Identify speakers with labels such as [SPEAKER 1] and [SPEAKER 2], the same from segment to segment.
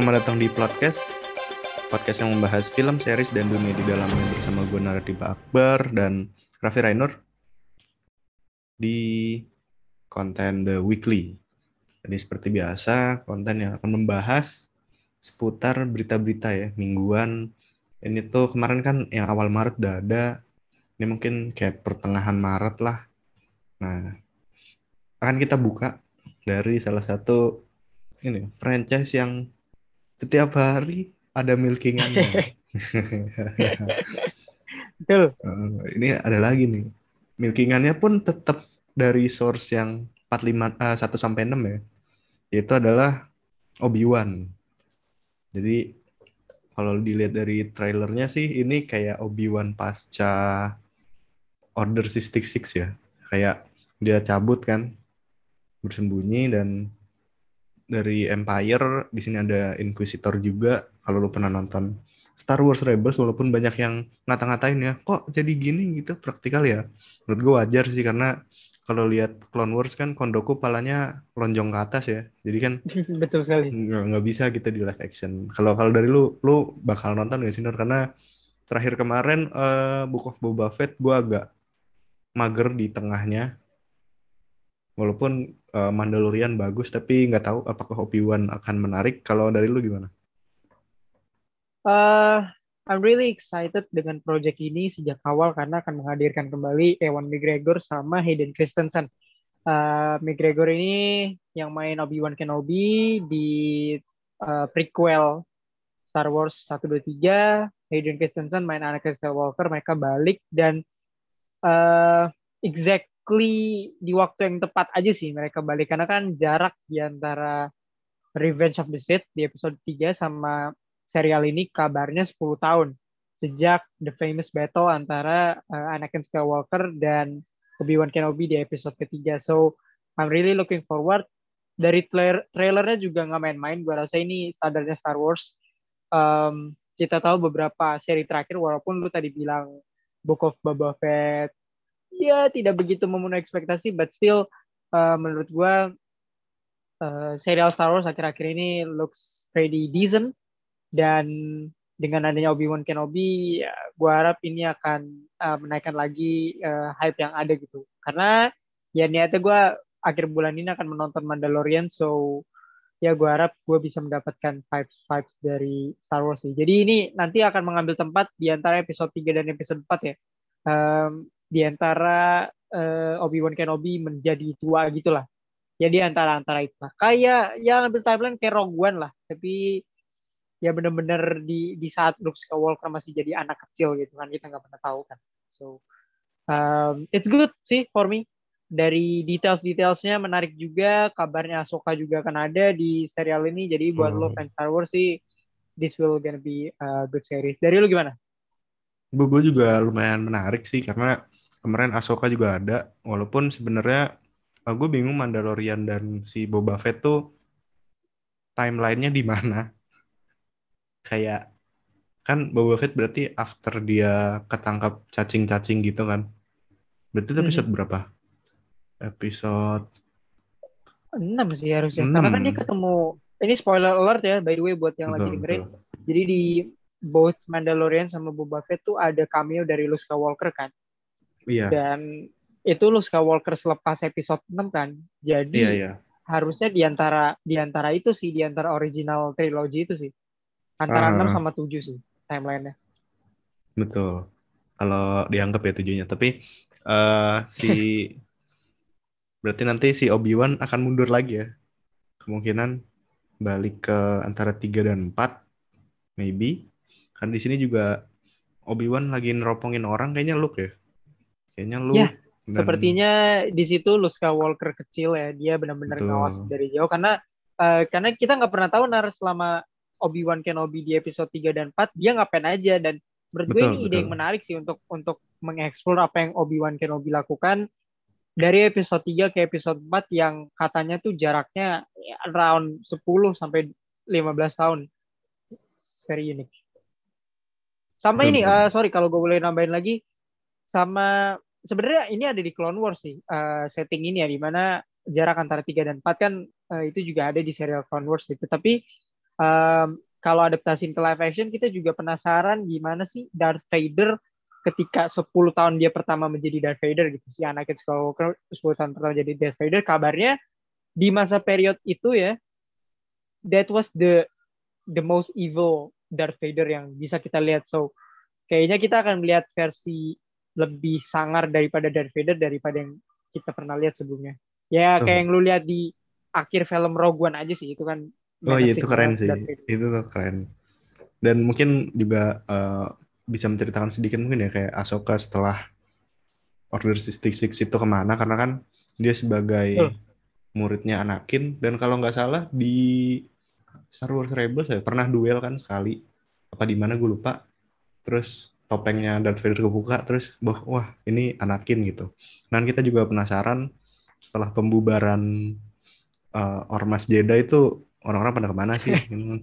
[SPEAKER 1] Selamat datang di podcast podcast yang membahas film, series, dan dunia di dalamnya bersama gue Naratiba Akbar dan Raffi Rainur di konten The Weekly. Jadi seperti biasa, konten yang akan membahas seputar berita-berita ya, mingguan. Ini tuh kemarin kan yang awal Maret udah ada, ini mungkin kayak pertengahan Maret lah. Nah, akan kita buka dari salah satu ini franchise yang setiap hari ada milkingannya.
[SPEAKER 2] Betul.
[SPEAKER 1] Uh, ini ada lagi nih. Milkingannya pun tetap dari source yang 45 uh, 1 sampai 6 ya. Yaitu adalah Obi-Wan. Jadi kalau dilihat dari trailernya sih ini kayak Obi-Wan pasca Order 66 ya. Kayak dia cabut kan bersembunyi dan dari Empire di sini ada Inquisitor juga kalau lu pernah nonton. Star Wars Rebels walaupun banyak yang ngata-ngatain ya kok jadi gini? Gitu praktikal ya. Menurut gue wajar sih karena kalau lihat Clone Wars kan Kondoku palanya lonjong ke atas ya. Jadi kan
[SPEAKER 2] betul sekali.
[SPEAKER 1] nggak, bisa gitu di live action. Kalau kalau dari lu lu bakal nonton gak sih Nur? Karena terakhir kemarin uh, Book of Boba Fett gue agak mager di tengahnya. Walaupun uh, Mandalorian bagus tapi nggak tahu apakah Obi-Wan akan menarik kalau dari lu gimana?
[SPEAKER 2] Uh, I'm really excited dengan project ini sejak awal karena akan menghadirkan kembali Ewan McGregor sama Hayden Christensen. Uh, McGregor ini yang main Obi-Wan Kenobi di uh, prequel Star Wars 1, 2, 3. Hayden Christensen main Anakin Skywalker. Mereka balik dan uh, exact exactly di waktu yang tepat aja sih mereka balik karena kan jarak di antara Revenge of the Sith di episode 3 sama serial ini kabarnya 10 tahun sejak the famous battle antara uh, Anakin Skywalker dan Obi-Wan Kenobi di episode ketiga. So I'm really looking forward. Dari trailer trailernya juga nggak main-main. Gue rasa ini standarnya Star Wars. Um, kita tahu beberapa seri terakhir walaupun lu tadi bilang Book of Boba Fett, ya tidak begitu memenuhi ekspektasi, but still uh, menurut gue uh, serial Star Wars akhir-akhir ini looks pretty decent dan dengan adanya Obi-Wan Kenobi, ya, gue harap ini akan uh, menaikkan lagi uh, hype yang ada gitu. Karena ya niatnya gue akhir bulan ini akan menonton Mandalorian, so ya gue harap gue bisa mendapatkan vibes vibes dari Star Wars sih. Jadi ini nanti akan mengambil tempat di antara episode 3 dan episode 4 ya. Um, di antara uh, Obi-Wan Kenobi menjadi tua gitulah. Ya di antara antara itu lah. Kayak yang ambil timeline kayak Rogue One lah, tapi ya bener-bener di di saat Luke Skywalker masih jadi anak kecil gitu kan kita nggak pernah tahu kan. So um, it's good sih for me. Dari details-detailsnya menarik juga. Kabarnya Ahsoka juga akan ada di serial ini. Jadi buat hmm. lo fans Star Wars sih, this will gonna be a good series. Dari lo gimana?
[SPEAKER 1] Gue juga lumayan menarik sih karena kemarin Ahsoka juga ada walaupun sebenarnya uh, gue bingung Mandalorian dan si Boba Fett tuh timelinenya di mana kayak kan Boba Fett berarti after dia ketangkap cacing-cacing gitu kan berarti itu episode hmm. berapa episode
[SPEAKER 2] 6 sih harusnya 6. karena kan dia ketemu ini spoiler alert ya by the way buat yang betul, lagi dengerin betul. jadi di both Mandalorian sama Boba Fett tuh ada cameo dari Luke Skywalker kan
[SPEAKER 1] Iya.
[SPEAKER 2] Dan itu Luke Skywalker selepas episode 6 kan. Jadi iya, iya. harusnya di antara di antara itu sih di antara original trilogy itu sih. Antara uh, 6 sama 7 sih timelinenya.
[SPEAKER 1] Betul. Kalau dianggap ya tujuhnya, tapi uh, si berarti nanti si Obi-Wan akan mundur lagi ya. Kemungkinan balik ke antara 3 dan 4 maybe. Kan di sini juga Obi-Wan lagi neropongin orang kayaknya Luke ya. Kayaknya lu
[SPEAKER 2] ya, dan... sepertinya di situ Luke Skywalker kecil ya, dia benar-benar ngawas dari jauh karena uh, karena kita nggak pernah tahu nar selama Obi-Wan Kenobi di episode 3 dan 4 dia ngapain aja dan menurut gue ini betul. ide yang menarik sih untuk untuk mengeksplor apa yang Obi-Wan Kenobi lakukan dari episode 3 ke episode 4 yang katanya tuh jaraknya around 10 sampai 15 tahun. Very unique. Sama ini, uh, sorry kalau gue boleh nambahin lagi, sama sebenarnya ini ada di Clone Wars sih uh, setting ini ya di mana jarak antara 3 dan 4 kan uh, itu juga ada di serial Clone Wars gitu. Tapi um, kalau adaptasi ke live action kita juga penasaran gimana sih Darth Vader ketika 10 tahun dia pertama menjadi Darth Vader gitu. Si Anakin Skywalker 10 tahun pertama jadi Darth Vader. Kabarnya di masa period itu ya that was the the most evil Darth Vader yang bisa kita lihat. So kayaknya kita akan melihat versi lebih sangar daripada Darth Vader daripada yang kita pernah lihat sebelumnya. Ya kayak yang lu lihat di akhir film Rogue One aja sih itu kan
[SPEAKER 1] Oh iya itu keren sih, itu tuh keren. Dan mungkin juga uh, bisa menceritakan sedikit mungkin ya kayak Ahsoka setelah Order 66 itu ke mana karena kan dia sebagai muridnya Anakin dan kalau nggak salah di Star Wars Rebels ya pernah duel kan sekali. Apa di mana gue lupa. Terus topengnya Darth Vader kebuka terus wah, wah ini Anakin gitu. Dan kita juga penasaran setelah pembubaran uh, Ormas Jedi itu orang-orang pada ke mana sih?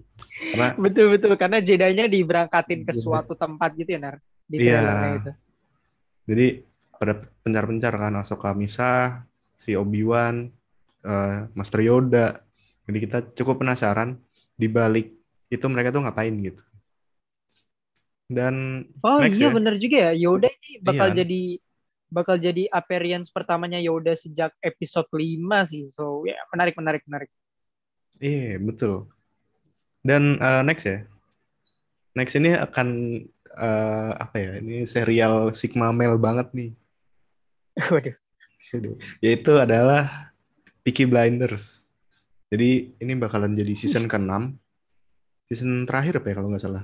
[SPEAKER 2] karena betul betul karena jedanya diberangkatin ke suatu tempat gitu ya Nar
[SPEAKER 1] di iya. itu. Jadi pada pencar-pencar kan Ahsoka Misa, si Obi-Wan, uh, Master Yoda. Jadi kita cukup penasaran di balik itu mereka tuh ngapain gitu. Dan
[SPEAKER 2] Oh next iya ya. bener juga ya Yoda ini bakal iya. jadi bakal jadi appearance pertamanya Yoda sejak episode 5 sih. So ya menarik menarik menarik.
[SPEAKER 1] Iya, betul. Dan uh, next ya. Next ini akan uh, apa ya? Ini serial Sigma Male banget nih.
[SPEAKER 2] Waduh.
[SPEAKER 1] Yaitu adalah Peaky Blinders. Jadi ini bakalan jadi season ke-6. Season terakhir apa ya kalau nggak salah.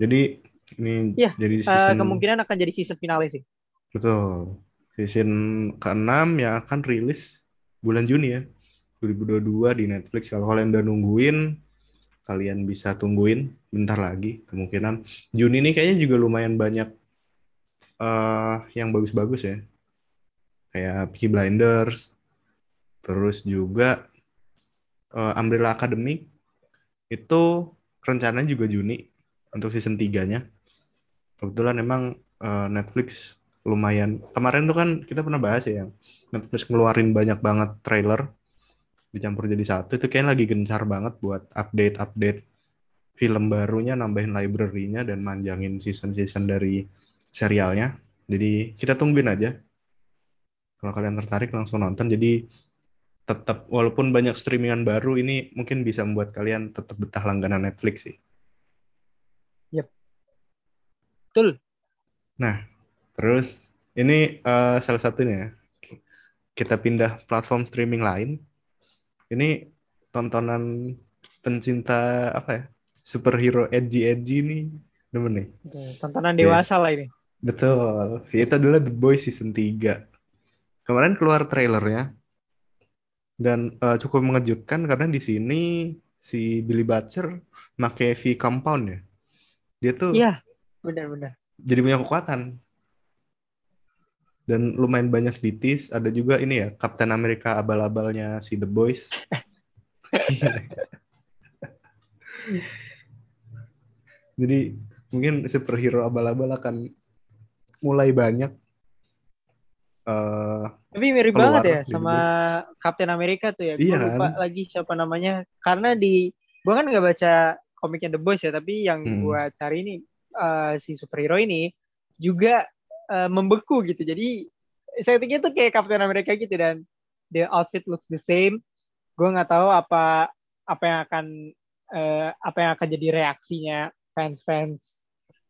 [SPEAKER 1] Jadi ini
[SPEAKER 2] ya, jadi season uh, kemungkinan akan jadi season finale sih.
[SPEAKER 1] Betul. Season ke-6 yang akan rilis bulan Juni ya. 2022 di Netflix. Kalau kalian udah nungguin, kalian bisa tungguin bentar lagi. Kemungkinan Juni ini kayaknya juga lumayan banyak uh, yang bagus-bagus ya. Kayak Peaky Blinders, terus juga uh, Umbrella Academy itu rencananya juga Juni untuk season 3-nya. Kebetulan emang uh, Netflix lumayan kemarin tuh kan kita pernah bahas ya Netflix ngeluarin banyak banget trailer dicampur jadi satu itu kayak lagi gencar banget buat update-update film barunya, nambahin library-nya dan manjangin season-season dari serialnya. Jadi kita tungguin aja. Kalau kalian tertarik langsung nonton. Jadi tetap walaupun banyak streamingan baru ini mungkin bisa membuat kalian tetap betah langganan Netflix sih.
[SPEAKER 2] Yep. Betul.
[SPEAKER 1] Nah, terus ini uh, salah satunya kita pindah platform streaming lain. Ini tontonan pencinta apa ya superhero edgy edgy nih demen nih.
[SPEAKER 2] Tontonan dewasa yeah. lah ini.
[SPEAKER 1] Betul. Itu adalah The Boys season 3 kemarin keluar trailernya dan uh, cukup mengejutkan karena di sini si Billy Butcher pakai V compound ya. Dia tuh
[SPEAKER 2] iya benar-benar
[SPEAKER 1] jadi punya kekuatan. Dan lumayan banyak ditis. Ada juga ini ya Captain America abal-abalnya si The Boys. Jadi mungkin superhero abal-abal akan mulai banyak
[SPEAKER 2] uh, tapi mirip banget ya sama Captain America tuh ya. Gue iya, lupa kan? lagi siapa namanya. Karena di gue kan nggak baca komiknya The Boys ya tapi yang hmm. gue cari ini uh, si superhero ini juga uh, membeku gitu. Jadi saya pikir itu kayak Captain America gitu dan the outfit looks the same. Gue nggak tahu apa apa yang akan uh, apa yang akan jadi reaksinya fans-fans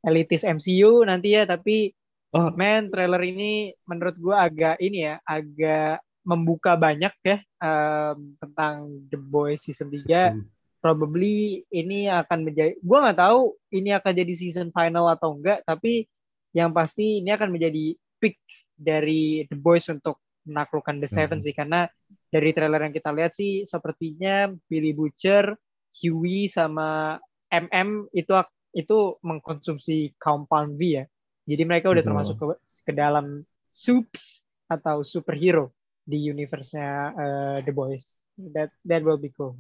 [SPEAKER 2] elitis MCU nanti ya. Tapi oh. man trailer ini menurut gue agak ini ya agak membuka banyak ya um, tentang The Boys season 3. Hmm. Probably ini akan menjadi, gue nggak tahu ini akan jadi season final atau enggak, tapi yang pasti ini akan menjadi pick dari The Boys untuk menaklukkan The Seven hmm. sih karena dari trailer yang kita lihat sih sepertinya Billy Butcher, Huey sama MM itu itu mengkonsumsi compound V ya. Jadi mereka udah termasuk ke, ke dalam soups atau superhero di universe-nya uh, The Boys. That that will be cool.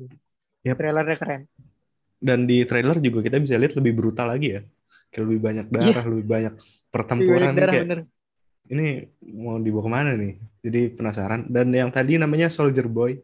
[SPEAKER 2] Yep. Trailernya keren.
[SPEAKER 1] Dan di trailer juga kita bisa lihat lebih brutal lagi ya. Kayak lebih banyak darah, yeah. lebih banyak pertempuran darah, kayak bener. ini mau dibawa ke mana nih jadi penasaran dan yang tadi namanya Soldier Boy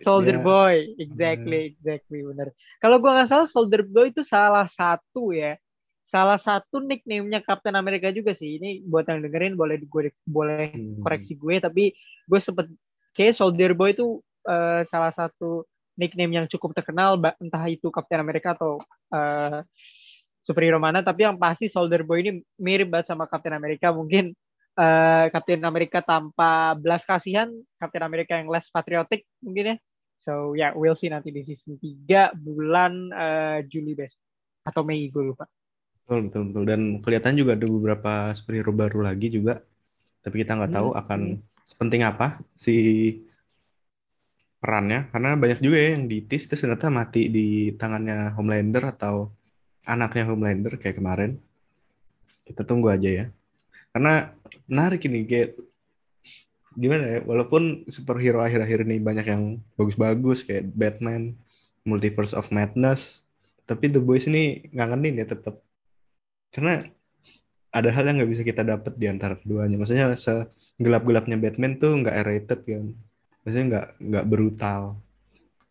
[SPEAKER 2] Soldier
[SPEAKER 1] Ya,
[SPEAKER 2] Boy, exactly, exactly benar. Kalau gua nggak salah Soldier Boy itu salah satu ya, salah satu nickname-nya Captain America juga sih. Ini buat yang dengerin boleh gue boleh
[SPEAKER 1] hmm,
[SPEAKER 2] koreksi gue, tapi gue sempet kayak Soldier Boy itu eh, salah satu nickname yang cukup terkenal, entah itu Captain America atau eh, superhero mana, tapi yang pasti Soldier Boy ini mirip banget sama Captain America. Mungkin eh, Captain America tanpa belas kasihan, Captain America yang less patriotic mungkin ya. So ya, yeah, we'll see nanti di season 3 bulan eh, Juli besok atau Mei gue lupa.
[SPEAKER 1] betul, betul, betul. Dan kelihatan juga ada beberapa superhero baru lagi juga. Tapi kita nggak tahu
[SPEAKER 2] Hmm,
[SPEAKER 1] akan sepenting apa si perannya. Karena banyak juga ya yang ditis terus ternyata mati di tangannya Homelander atau anaknya Homelander kayak kemarin. Kita tunggu aja ya. Karena menarik ini kayak gimana ya walaupun superhero akhir-akhir ini banyak yang bagus-bagus kayak Batman, Multiverse of Madness, tapi The Boys ini ngangenin ya tetap karena ada hal yang nggak bisa kita dapat di antara keduanya. Maksudnya segelap-gelapnya Batman tuh nggak R-rated kan, maksudnya nggak nggak brutal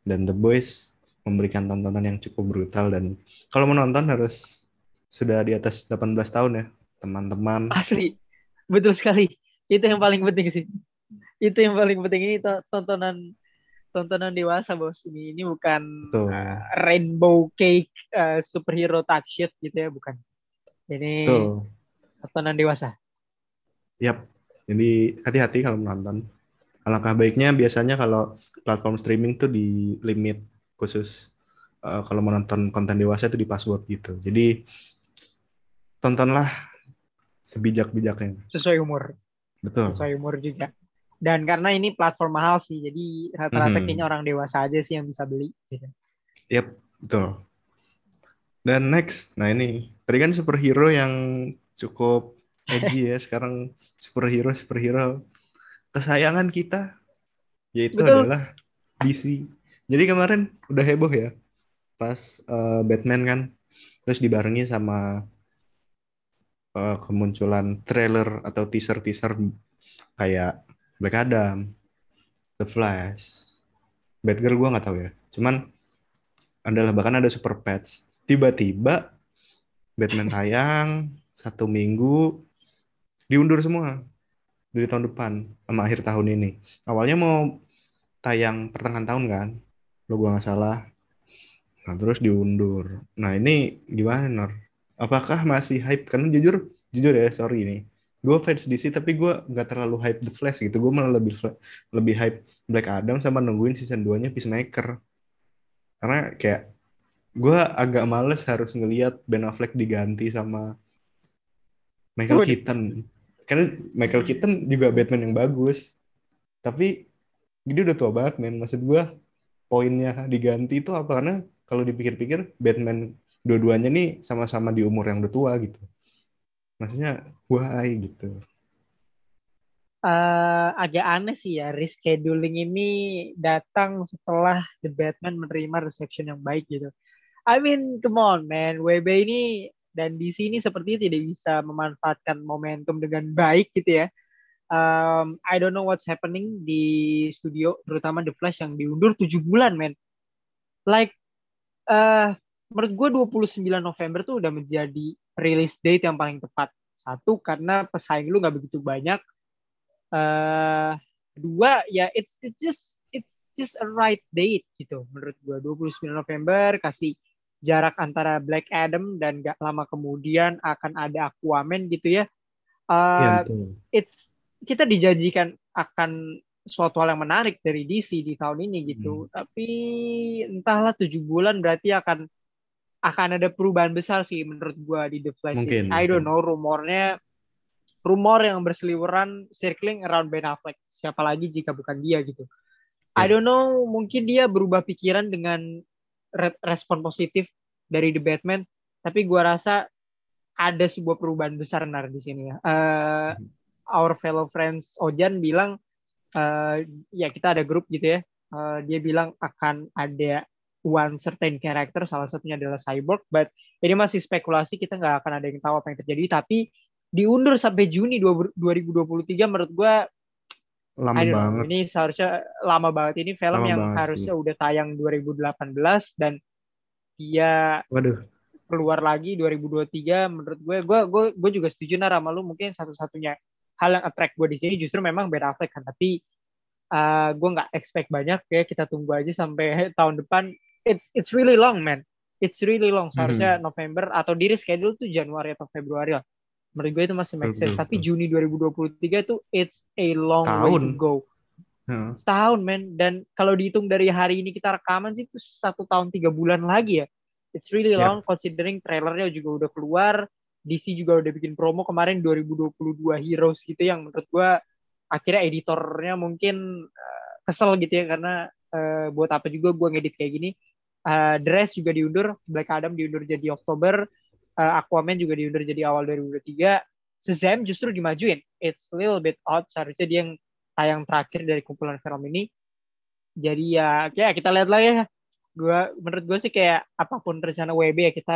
[SPEAKER 1] dan The Boys memberikan tontonan yang cukup brutal dan kalau menonton harus sudah di atas 18 tahun ya teman-teman.
[SPEAKER 2] Asli, betul sekali. Itu yang paling penting sih. Itu yang paling penting ini to- tontonan tontonan dewasa bos. Ini ini bukan
[SPEAKER 1] Betul.
[SPEAKER 2] uh, rainbow cake uh, superhero touch shit gitu ya, bukan. Ini
[SPEAKER 1] Betul.
[SPEAKER 2] tontonan dewasa.
[SPEAKER 1] Yap. Jadi hati-hati kalau menonton. Alangkah baiknya biasanya kalau platform streaming tuh di limit khusus eh, kalau menonton konten dewasa itu di password gitu. Jadi tontonlah sebijak-bijaknya.
[SPEAKER 2] Sesuai umur,
[SPEAKER 1] Betul.
[SPEAKER 2] sesuai umur juga. Dan karena ini platform mahal sih, jadi rata-rata
[SPEAKER 1] Mhm.
[SPEAKER 2] kayaknya orang dewasa aja sih yang bisa beli. Gitu.
[SPEAKER 1] Yap, betul. Dan next, nah ini tadi kan superhero yang cukup edgy ya. Sekarang superhero superhero kesayangan kita yaitu
[SPEAKER 2] Betul.
[SPEAKER 1] adalah DC. Jadi kemarin udah heboh ya pas eh, Batman kan, terus dibarengi sama eh, kemunculan trailer atau teaser-teaser kayak Black Adam, The Flash, Batgirl gua nggak tahu ya. Cuman adalah bahkan ada super patch. Tiba-tiba Batman tayang satu minggu diundur semua dari tahun depan sama akhir tahun ini. Awalnya mau tayang pertengahan tahun kan, lo gua nggak salah. Nah terus diundur. Nah ini gimana Nor? Apakah masih hype? Karena jujur, jujur ya sorry nih. Gue fans DC tapi gue nggak terlalu hype The Flash gitu. Gue malah lebih lebih hype Black Adam sama nungguin season 2-nya Peacemaker. Karena kayak gue agak males harus ngelihat Ben Affleck diganti sama Michael. Keaton. Karena Michael Keaton juga Batman yang bagus. Tapi dia udah tua banget men. Maksud gue poinnya diganti itu apa? Karena kalau dipikir-pikir Batman dua-duanya nih sama-sama di umur yang udah tua gitu. Maksudnya why gitu.
[SPEAKER 2] Eh, agak aneh sih ya rescheduling ini datang setelah The Batman menerima reception yang baik gitu. I mean, come on man, WB ini dan di sini sepertinya tidak bisa memanfaatkan momentum dengan baik gitu ya. Um, I don't know what's happening di studio, terutama The Flash yang diundur 7 bulan, man. Like, uh, menurut gue 29 November tuh udah menjadi release date yang paling tepat. Satu, karena pesaing lu nggak begitu banyak uh, dua ya it's it's just it's just a right date gitu menurut gua 29 November kasih jarak antara Black Adam dan gak lama kemudian akan ada Aquaman gitu ya
[SPEAKER 1] Iya
[SPEAKER 2] uh,
[SPEAKER 1] betul.
[SPEAKER 2] it's kita dijanjikan akan suatu hal yang menarik dari DC di tahun ini gitu
[SPEAKER 1] Hmm.
[SPEAKER 2] tapi entahlah tujuh bulan berarti akan akan ada perubahan besar sih menurut gua di The Flash ini.
[SPEAKER 1] Mungkin,
[SPEAKER 2] I don't know rumornya rumor yang berseliweran circling around Ben Affleck. Siapa lagi jika bukan dia gitu. I
[SPEAKER 1] Ya.
[SPEAKER 2] don't know, mungkin dia berubah pikiran dengan respon positif dari The Batman, tapi gua rasa ada sebuah perubahan besar nar di sini ya. Eh, our fellow friends Ojan bilang eh, ya kita ada grup gitu ya. Eh, dia bilang akan ada one certain character, salah satunya adalah Cyborg, but ini masih spekulasi, kita nggak akan ada yang tahu apa yang terjadi, tapi diundur sampai Juni 2023 menurut gua
[SPEAKER 1] lama
[SPEAKER 2] know,
[SPEAKER 1] banget.
[SPEAKER 2] ini seharusnya lama banget. Ini film
[SPEAKER 1] Lama
[SPEAKER 2] yang
[SPEAKER 1] banget
[SPEAKER 2] harusnya udah tayang 2018 dan dia
[SPEAKER 1] Waduh,
[SPEAKER 2] keluar lagi 2023 menurut gue. Gue gue gue juga setuju nar sama lu. Mungkin satu-satunya hal yang attract gue di sini justru memang Ben Affleck kan. Tapi uh, gue nggak expect banyak. Ya kita tunggu aja sampai tahun depan. It's it's really long man. It's really long. Seharusnya November atau diri schedule tuh Januari atau Februari lah menurut gue itu masih make sense tapi. Juni 2023 tuh it's a long way
[SPEAKER 1] Tahun.
[SPEAKER 2] to go
[SPEAKER 1] Heeh.
[SPEAKER 2] setahun men dan kalau dihitung dari hari ini kita rekaman sih itu satu tahun tiga bulan lagi ya it's really
[SPEAKER 1] Yeah.
[SPEAKER 2] long considering trailernya juga udah keluar DC juga udah bikin promo kemarin 2022 Heroes gitu yang menurut gua akhirnya editornya mungkin eh, kesel gitu ya karena eh, buat apa juga gua ngedit kayak gini Eh, The Rest juga diundur Black Adam diundur jadi Oktober eh, Aquaman juga diundur jadi awal 2023 Shazam justru dimajuin it's a little bit odd seharusnya dia yang tayang terakhir dari kumpulan film ini. Jadi ya, ya kita lihat lah ya. Gua menurut gue sih kayak apa pun rencana WB ya kita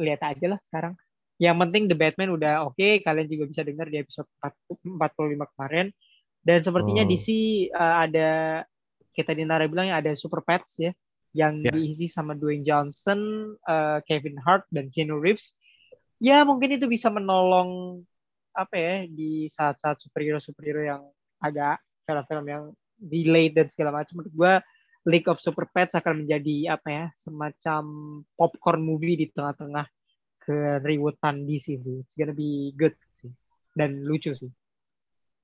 [SPEAKER 2] lihat aja lah sekarang. Yang penting The Batman udah oke, kalian juga bisa dengar di episode 4 45 kemarin. Dan sepertinya
[SPEAKER 1] Oh.
[SPEAKER 2] DC uh, ada kita di Nara bilang ya ada Super Pets ya yang
[SPEAKER 1] Ya.
[SPEAKER 2] diisi sama Dwayne Johnson, uh, Kevin Hart dan Keanu Reeves. Ya mungkin itu bisa menolong apa ya di saat-saat superhero superhero yang agak film-film yang delayed dan segala macam menurut gue League of Super Pets akan menjadi apa ya semacam popcorn movie di tengah-tengah keriutan DC sih it's gonna be good sih dan lucu sih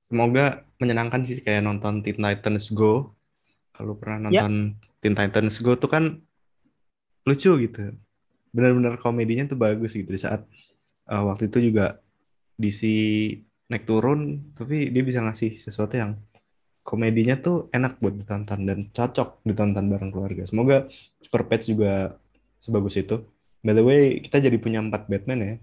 [SPEAKER 1] Semoga menyenangkan sih kayak nonton Teen Titans Go. Kalau pernah
[SPEAKER 2] Ya.
[SPEAKER 1] nonton Teen Titans Go tuh kan lucu gitu. Benar-benar komedinya tuh bagus gitu di saat uh, waktu itu juga DC naik turun tapi dia bisa ngasih sesuatu yang komedinya tuh enak buat ditonton dan cocok ditonton bareng keluarga. Semoga Super Pets juga sebagus itu. By the way, kita jadi punya empat Batman ya.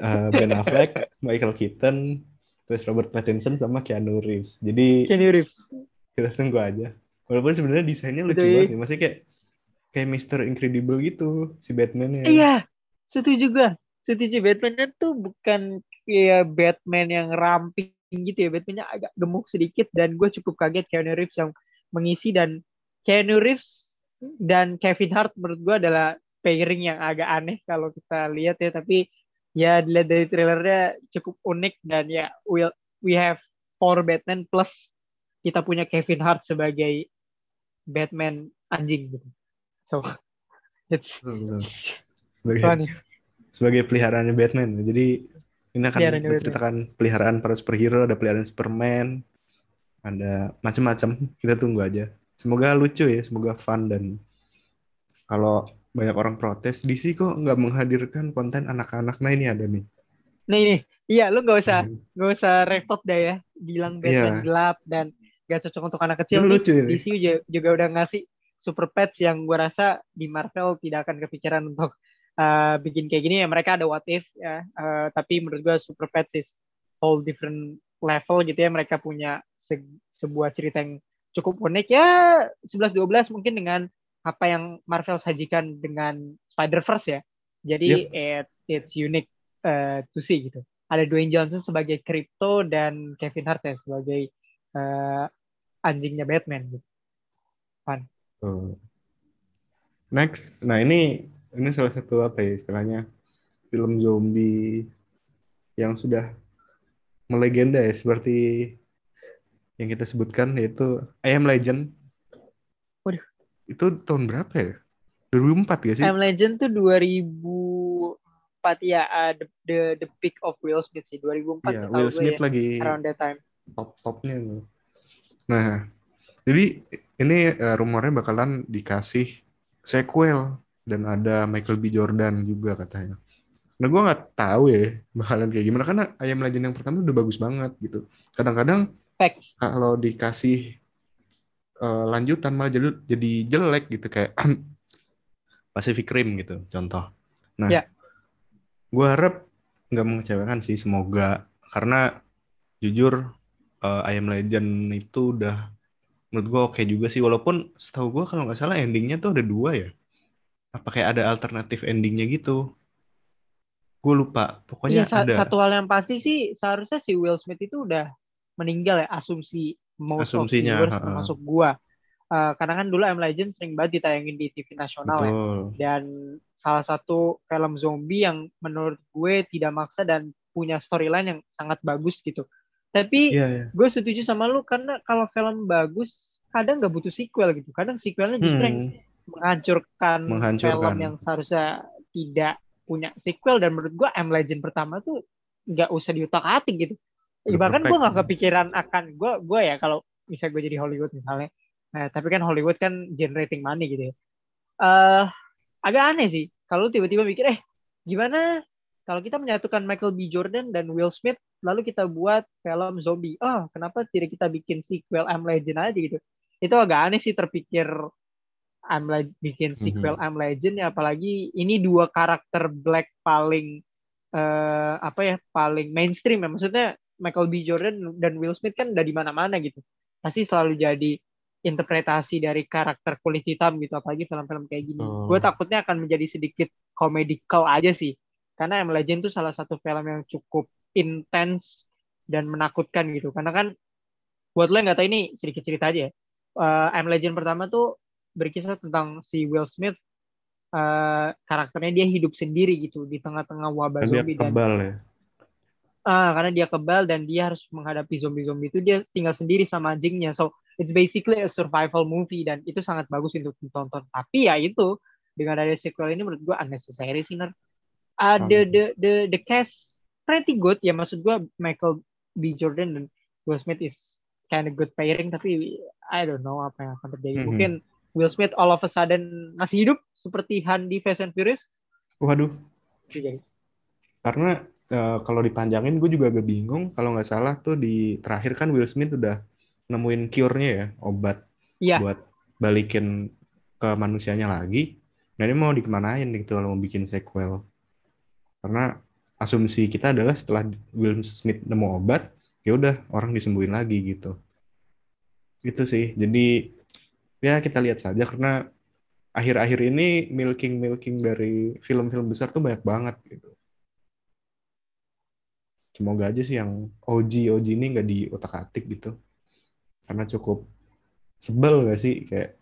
[SPEAKER 1] Uh, ben Affleck, Michael Keaton, terus Robert Pattinson sama Keanu Reeves. Jadi
[SPEAKER 2] Keanu Reeves
[SPEAKER 1] kita tunggu aja. Walaupun sebenarnya desainnya lucu
[SPEAKER 2] Betul, ya.
[SPEAKER 1] banget, nih. maksudnya kayak kayak Mr. Incredible gitu si Batman-nya.
[SPEAKER 2] iya setuju juga setuju Batman tuh bukan kayak Batman yang ramping gitu ya Batman-nya agak gemuk sedikit dan gue cukup kaget Keanu Reeves yang mengisi dan Keanu Reeves dan Kevin Hart menurut gue adalah pairing yang agak aneh kalau kita lihat ya tapi ya dilihat dari trailernya cukup unik dan ya we we have four Batman plus kita punya Kevin Hart sebagai Batman anjing gitu so it's,
[SPEAKER 1] Betul, betul.
[SPEAKER 2] it's
[SPEAKER 1] Sebagai,
[SPEAKER 2] funny
[SPEAKER 1] sebagai peliharaannya Batman. Jadi ini akan
[SPEAKER 2] Peliharaannya Batman.
[SPEAKER 1] menceritakan peliharaan para superhero, ada peliharaan Superman, ada macam-macam. Kita tunggu aja. Semoga lucu ya, semoga fun dan kalau banyak orang protes, DC kok nggak menghadirkan konten anak-anak. Nah ini ada nih.
[SPEAKER 2] Nih nih, iya lu nggak usah
[SPEAKER 1] Hmm.
[SPEAKER 2] nggak usah repot dah ya, bilang Batman
[SPEAKER 1] Iya.
[SPEAKER 2] gelap dan gak cocok untuk anak kecil. Nih,
[SPEAKER 1] lucu.
[SPEAKER 2] DC juga, juga udah ngasih Super Pets yang gua rasa di Marvel tidak akan kepikiran untuk uh, bikin kayak gini ya. Mereka ada What If ya, uh, tapi menurut gua Super Pets is whole different level gitu ya. Mereka punya se- sebuah cerita yang cukup unik ya 11-12 mungkin dengan apa yang Marvel sajikan dengan Spider-Verse ya. Jadi it's, it's unique uh, to see gitu. Ada Dwayne Johnson sebagai Crypto dan Kevin Hart ya sebagai uh, anjingnya Batman gitu.
[SPEAKER 1] Tuh. Next, nah ini ini salah satu apa ya istilahnya film zombie yang sudah melegenda ya seperti yang kita sebutkan yaitu I Am Legend.
[SPEAKER 2] Waduh.
[SPEAKER 1] Itu tahun berapa ya? 2004 gak sih?
[SPEAKER 2] I Am Legend tuh 2004 ya uh, the, the the peak of Will Smith sih 2004
[SPEAKER 1] Iya,
[SPEAKER 2] setahu
[SPEAKER 1] Will Smith
[SPEAKER 2] ya,
[SPEAKER 1] lagi
[SPEAKER 2] around that time.
[SPEAKER 1] top-topnya. tuh. Nah, jadi ini eh, rumornya bakalan dikasih sequel dan ada Michael B. Jordan juga katanya. Nah, gue nggak tahu ya bakalan kayak gimana karena Ayam Legend yang pertama udah bagus banget gitu. Kadang-kadang kalau dikasih eh, lanjutan malah jadi, jadi jelek gitu kayak Pacific Rim gitu contoh. Nah,
[SPEAKER 2] Ya.
[SPEAKER 1] gue harap nggak mengecewakan sih semoga karena jujur eh, I Am Legend itu udah menurut gue oke juga sih walaupun setahu gue kalau nggak salah endingnya tuh ada dua ya. Apa kayak ada alternatif endingnya gitu? Gue lupa. Pokoknya
[SPEAKER 2] Iya, sa-
[SPEAKER 1] ada.
[SPEAKER 2] satu hal yang pasti sih seharusnya si Will Smith itu udah meninggal ya asumsi most
[SPEAKER 1] Asumsinya,
[SPEAKER 2] of viewers termasuk gua. Eh, karena kan dulu M Legend sering banget ditayangin di TV nasional ya.
[SPEAKER 1] Betul.
[SPEAKER 2] Dan salah satu film zombie yang menurut gue tidak maksa dan punya storyline yang sangat bagus gitu. Tapi
[SPEAKER 1] Iya, iya.
[SPEAKER 2] gue setuju sama lu karena kalau film bagus kadang nggak butuh sequel gitu. Kadang sequelnya justru yang
[SPEAKER 1] Hmm,
[SPEAKER 2] menghancurkan,
[SPEAKER 1] Menghancurkan.
[SPEAKER 2] film yang seharusnya tidak punya sequel dan menurut gua M Legend pertama tuh nggak usah diutak atik gitu. Ya, bahkan gua nggak kepikiran akan gua gua ya kalau bisa gue jadi Hollywood misalnya. Nah, tapi kan Hollywood kan generating money gitu ya. Eh agak aneh sih kalau tiba-tiba mikir eh gimana kalau kita menyatukan Michael B Jordan dan Will Smith lalu kita buat film zombie. Oh, kenapa tidak kita bikin sequel M Legend aja gitu. Itu agak aneh sih terpikir I'm Le- bikin sequel
[SPEAKER 1] Mhm.
[SPEAKER 2] I'm Legend ya apalagi ini dua karakter black paling eh apa ya paling mainstream ya maksudnya Michael B Jordan dan Will Smith kan udah di mana-mana gitu pasti selalu jadi interpretasi dari karakter kulit hitam gitu apalagi film-film kayak gini
[SPEAKER 1] Oh.
[SPEAKER 2] gue takutnya akan menjadi sedikit komedikal aja sih karena M Legend tuh salah satu film yang cukup intens dan menakutkan gitu karena kan buat lo yang nggak tahu ini sedikit cerita aja ya Eh, M Legend pertama tuh berkisah tentang si Will Smith eh, karakternya dia hidup sendiri gitu di tengah-tengah wabah
[SPEAKER 1] Dan dia
[SPEAKER 2] zombie dan
[SPEAKER 1] kebal ya.
[SPEAKER 2] ah, karena dia kebal dan dia harus menghadapi zombie-zombie itu dia tinggal sendiri sama anjingnya so it's basically a survival movie dan itu sangat bagus untuk ditonton tapi ya itu dengan ada sequel ini menurut gua unnecessary sih Ner. Ada
[SPEAKER 1] Sama.
[SPEAKER 2] the the the cast pretty good ya maksud gua Michael B Jordan dan Will Smith is kind of good pairing tapi I don't know apa yang akan terjadi
[SPEAKER 1] Mhm.
[SPEAKER 2] mungkin Will Smith all of a sudden masih hidup seperti Han di Fast and Furious
[SPEAKER 1] Waduh,
[SPEAKER 2] jadi
[SPEAKER 1] karena eh, kalau dipanjangin gue juga agak bingung. Kalau nggak salah tuh di terakhir kan Will Smith udah nemuin cure-nya ya, obat
[SPEAKER 2] Iya.
[SPEAKER 1] buat balikin ke manusianya lagi. Nah ini mau dikemanain gitu kalau mau bikin sequel. Karena asumsi kita adalah setelah Will Smith nemu obat, ya udah orang disembuhin lagi gitu. Itu sih. Jadi ya kita lihat saja karena akhir-akhir ini milking milking dari film-film besar tuh banyak banget gitu. Semoga aja sih yang OG OG ini nggak di otak atik gitu. Karena cukup sebel gak sih kayak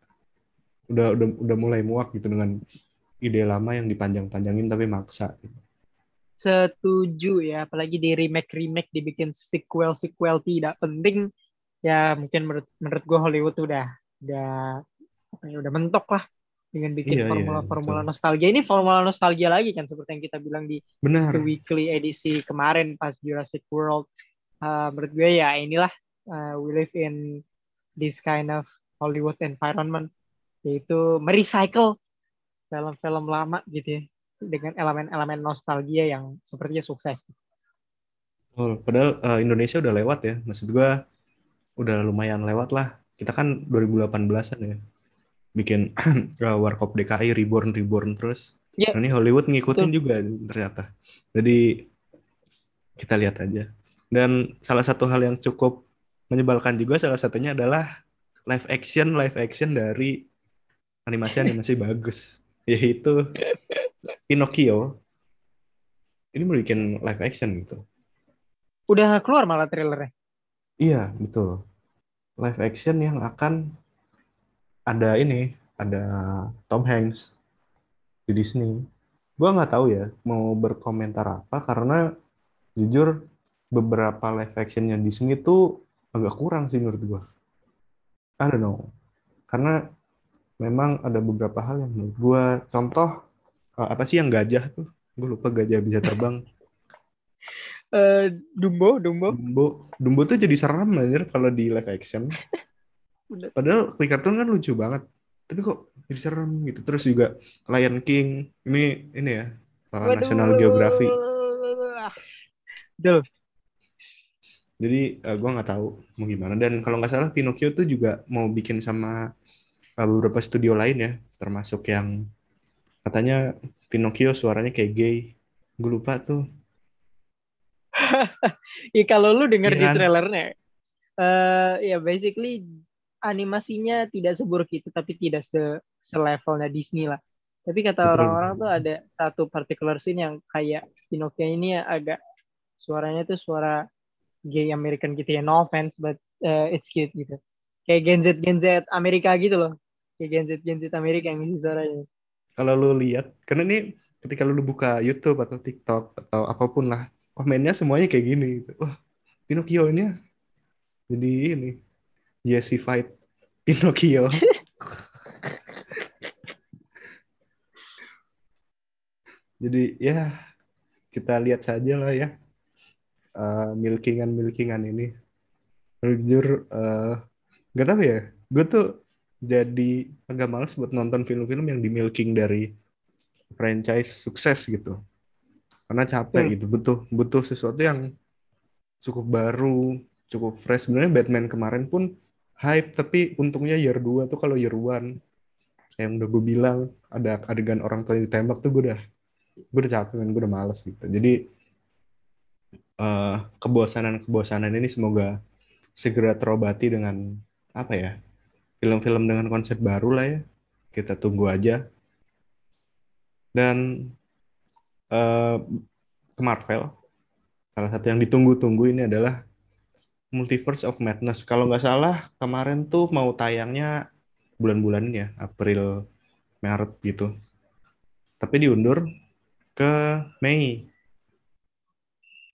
[SPEAKER 1] udah udah udah mulai muak gitu dengan ide lama yang dipanjang-panjangin tapi maksa. gitu.
[SPEAKER 2] Setuju ya apalagi di remake remake dibikin sequel sequel tidak penting ya mungkin menurut menurut gue Hollywood udah udah ya, udah mentok lah dengan bikin
[SPEAKER 1] Iya, iya,
[SPEAKER 2] formula formula
[SPEAKER 1] betul.
[SPEAKER 2] nostalgia ini formula nostalgia lagi kan seperti yang kita bilang di
[SPEAKER 1] Benar.
[SPEAKER 2] The Weekly edisi kemarin pas Jurassic World Uh, menurut gue ya inilah uh, we live in this kind of Hollywood environment yaitu merecycle film-film lama gitu ya dengan elemen-elemen nostalgia yang sepertinya sukses.
[SPEAKER 1] Betul. Padahal eh, Indonesia udah lewat ya. Maksud gua udah lumayan lewat lah. Kita kan 2018-an ya. Bikin eh, Warkop DKI Reborn Reborn terus.
[SPEAKER 2] Iya.
[SPEAKER 1] Nah, ini Hollywood ngikutin
[SPEAKER 2] Betul.
[SPEAKER 1] juga ternyata. Jadi kita lihat aja. Dan salah satu hal yang cukup menyebalkan juga salah satunya adalah live action live action dari animasi animasi bagus yaitu Pinocchio. Ini mau bikin live action gitu.
[SPEAKER 2] Udah keluar malah trailernya.
[SPEAKER 1] Iya, betul. Live action yang akan ada ini, ada Tom Hanks di Disney. Gua nggak tahu ya mau berkomentar apa karena jujur beberapa live actionnya Disney itu agak kurang sih menurut gua. I don't know. Karena memang ada beberapa hal yang menurut gua contoh eh, apa sih yang gajah tuh? Gue lupa gajah bisa terbang.
[SPEAKER 2] Eh, Dumbo, Dumbo.
[SPEAKER 1] Dumbo, Dumbo tuh jadi serem anjir kalau di live action. Padahal di kartun kan lucu banget. Tapi kok jadi serem gitu. Terus juga Lion King ini ini ya uh,
[SPEAKER 2] Waduh.
[SPEAKER 1] National Geography.
[SPEAKER 2] Betul.
[SPEAKER 1] Jadi uh, gua nggak tahu mau gimana. Dan kalau nggak salah Pinocchio tuh juga mau bikin sama uh, beberapa studio lain ya, termasuk yang katanya Pinocchio suaranya kayak gay. Gue lupa tuh.
[SPEAKER 2] Ya kalau lu denger
[SPEAKER 1] Iya
[SPEAKER 2] di
[SPEAKER 1] kan?
[SPEAKER 2] trailernya, eh ya basically animasinya tidak seburuk itu, tapi tidak se selevelnya Disney lah. Tapi kata orang-orang tuh ada satu particular scene yang kayak Pinocchio ini agak suaranya tuh suara gay American gitu ya no offense but uh, it's cute gitu kayak Gen Z Gen Z Amerika gitu loh kayak Gen Z Gen Z Amerika yang ngisi suaranya
[SPEAKER 1] kalau lu lihat karena ini ketika lu buka YouTube atau TikTok atau apa pun lah komennya semuanya kayak gini gitu. wah Pinocchio ini jadi ini Fight Pinocchio jadi ya kita lihat saja lah ya uh, milkingan milkingan ini jujur uh, nggak tahu ya gue tuh jadi agak males buat nonton film-film yang di milking dari franchise sukses gitu. Karena capek hmm. gitu butuh butuh sesuatu yang cukup baru cukup fresh. Sebenarnya Batman kemarin pun hype tapi untungnya year 2 tuh kalau year 1 yang udah gue bilang ada adegan orang tua ditembak tuh gue udah gue udah capek gue udah males gitu. Jadi uh, kebosanan kebosanan ini semoga segera terobati dengan apa ya film-film dengan konsep baru lah ya. Kita tunggu aja. Dan uh, Marvel salah satu yang ditunggu-tunggu ini adalah Multiverse of Madness. Kalau nggak salah kemarin tuh mau tayangnya bulan-bulan ini ya April Maret gitu. Tapi diundur ke Mei.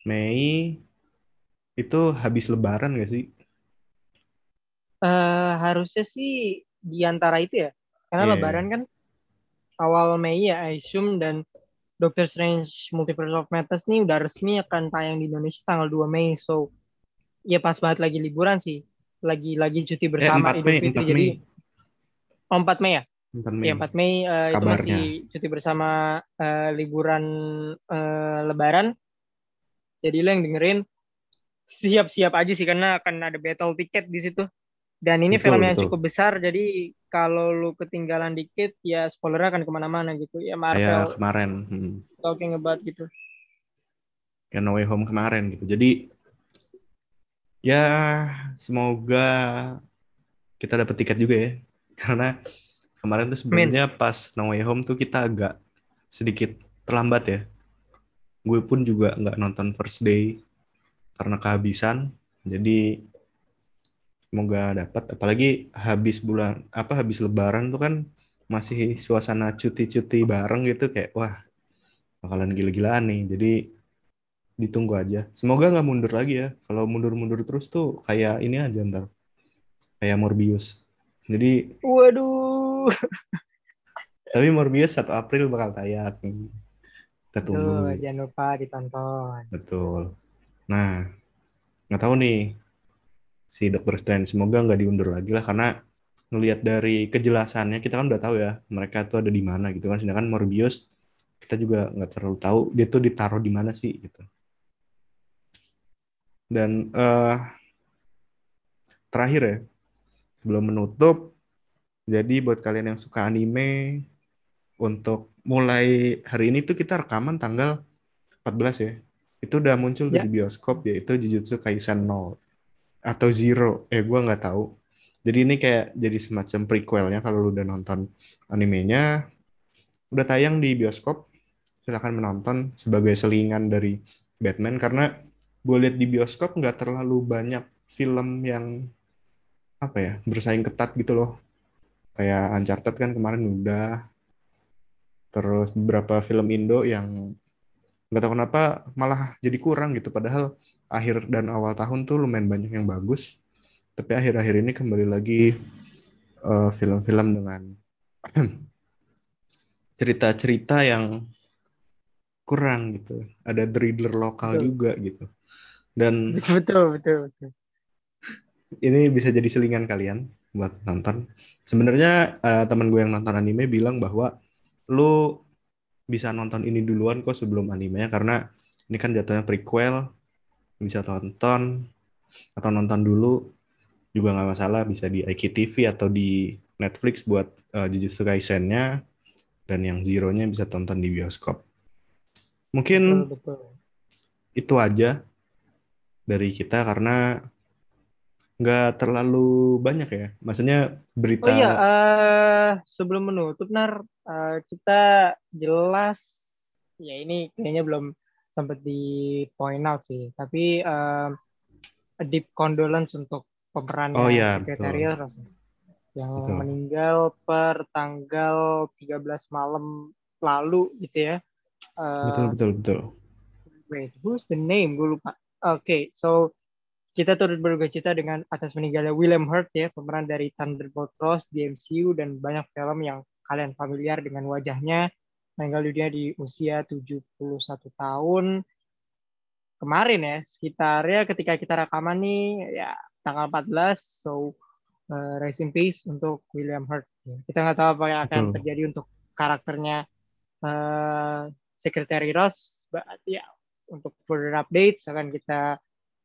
[SPEAKER 1] Mei itu habis Lebaran nggak sih?
[SPEAKER 2] Uh, harusnya sih di antara itu ya, karena yeah. Lebaran kan awal Mei ya, I assume dan Doctor Strange Multiverse of Madness nih udah resmi akan tayang di Indonesia tanggal 2 Mei. So, ya pas banget lagi liburan sih. Lagi-lagi cuti bersama
[SPEAKER 1] eh, 4 Mei, Idul Fitri. Jadi,
[SPEAKER 2] oh, 4 Mei ya? 4 Mei. Ya, 4 Mei uh, itu masih cuti bersama uh, liburan uh, Lebaran. Jadi lo yang dengerin siap-siap aja sih karena akan ada battle tiket di situ. Dan ini betul, film yang betul. cukup besar, jadi kalau lu ketinggalan dikit, ya spoiler akan ke mana-mana gitu. Ya Marvel.
[SPEAKER 1] Ya kemarin. Hmm.
[SPEAKER 2] Talking about gitu.
[SPEAKER 1] Ya No Way Home kemarin gitu. Jadi ya semoga kita dapat tiket juga ya. Karena kemarin tuh sebenarnya pas No Way Home tuh kita agak sedikit terlambat ya. Gue pun juga nggak nonton first day karena kehabisan. Jadi semoga dapat. Apalagi habis bulan apa habis lebaran tuh kan masih suasana cuti-cuti bareng gitu kayak wah bakalan gila-gilaan nih. Jadi ditunggu aja. Semoga nggak mundur lagi ya. Kalau mundur-mundur terus tuh kayak ini aja ntar. Kayak Morbius. Jadi
[SPEAKER 2] waduh.
[SPEAKER 1] Tapi Morbius 1 April bakal tayang. Kita tunggu.
[SPEAKER 2] Jangan lupa ditonton.
[SPEAKER 1] Betul. Nah nggak tahu nih si Dr. Strange. Semoga nggak diundur lagi lah karena ngelihat dari kejelasannya kita kan udah tahu ya mereka tuh ada di mana gitu kan. Sedangkan Morbius kita juga nggak terlalu tahu dia tuh ditaruh di mana sih gitu. Dan uh, terakhir ya sebelum menutup jadi buat kalian yang suka anime untuk mulai hari ini tuh kita rekaman tanggal 14 ya. Itu udah muncul ya. di bioskop yaitu Jujutsu Kaisen 0 atau Zero. Eh gue nggak tahu. Jadi ini kayak jadi semacam prequelnya kalau lu udah nonton animenya. Udah tayang di bioskop. Silahkan menonton sebagai selingan dari Batman. Karena gue lihat di bioskop nggak terlalu banyak film yang apa ya bersaing ketat gitu loh. Kayak Uncharted kan kemarin udah. Terus beberapa film Indo yang nggak tahu kenapa malah jadi kurang gitu. Padahal akhir dan awal tahun tuh lumayan banyak yang bagus. Tapi akhir-akhir ini kembali lagi film eh, film-film dengan cerita-cerita yang kurang gitu. Ada thriller lokal betul. juga gitu. Dan
[SPEAKER 2] betul betul betul.
[SPEAKER 1] ini bisa jadi selingan kalian buat nonton. Sebenarnya uh, teman gue yang nonton anime bilang bahwa lu bisa nonton ini duluan kok sebelum animenya karena ini kan jatuhnya prequel bisa tonton atau nonton dulu juga nggak masalah bisa di IKTV atau di Netflix buat uh, Jujutsu Kaisen-nya dan yang Zero-nya bisa tonton di bioskop. Mungkin betul, betul. itu aja dari kita karena nggak terlalu banyak ya. Maksudnya berita.
[SPEAKER 2] Oh iya, uh, sebelum menutup nar uh, kita jelas ya ini kayaknya belum sempat di point out sih. Tapi uh, a deep condolence untuk pemerannya
[SPEAKER 1] Oh iya,
[SPEAKER 2] Secretariat Ross yang
[SPEAKER 1] Betul.
[SPEAKER 2] meninggal per tanggal 13 malam lalu gitu ya. Uh,
[SPEAKER 1] betul betul betul.
[SPEAKER 2] wait, who's the name? Gue lupa. Oke, so kita turut berduka cita dengan atas meninggalnya William Hurt ya, pemeran dari Thunderbolt Ross di MCU dan banyak film yang kalian familiar dengan wajahnya. Meninggal dunia di usia 71 tahun. Kemarin ya, sekitarnya ketika kita rekaman nih ya tanggal 14, so uh, rest in peace untuk William Hurt. Kita nggak tahu apa yang akan
[SPEAKER 1] Betul.
[SPEAKER 2] terjadi untuk karakternya uh, Secretary Ross. But, ya, untuk further updates akan kita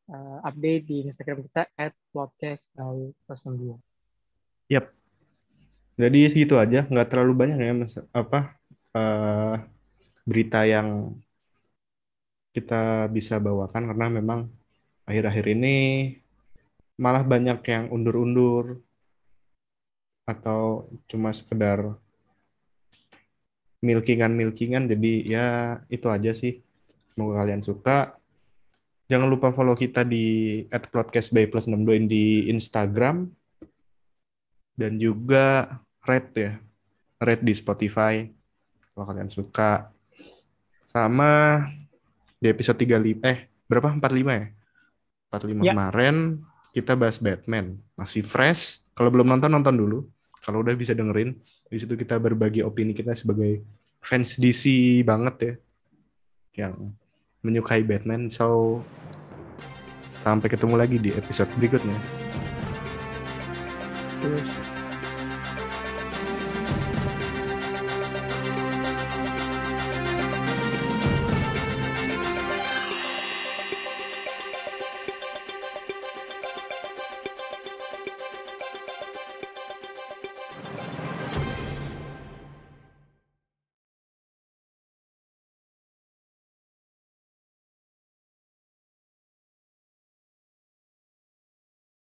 [SPEAKER 2] uh, update di Instagram kita at podcast by.
[SPEAKER 1] Yap. Jadi segitu aja, nggak terlalu banyak ya mas, apa uh, berita yang kita bisa bawakan karena memang akhir-akhir ini malah banyak yang undur-undur atau cuma sekedar milkingan-milkingan. Jadi ya itu aja sih. Semoga kalian suka. Jangan lupa follow kita di @podcast by plus 62 di Instagram dan juga rate ya. Rate di Spotify kalau kalian suka. Sama di episode 35 eh berapa? 45 ya? 45
[SPEAKER 2] Ya.
[SPEAKER 1] kemarin kita bahas Batman. Masih fresh. Kalau belum nonton nonton dulu. Kalau udah bisa dengerin di situ kita berbagi opini kita sebagai fans DC banget ya yang menyukai Batman. So sampai ketemu lagi di episode berikutnya.
[SPEAKER 2] Terus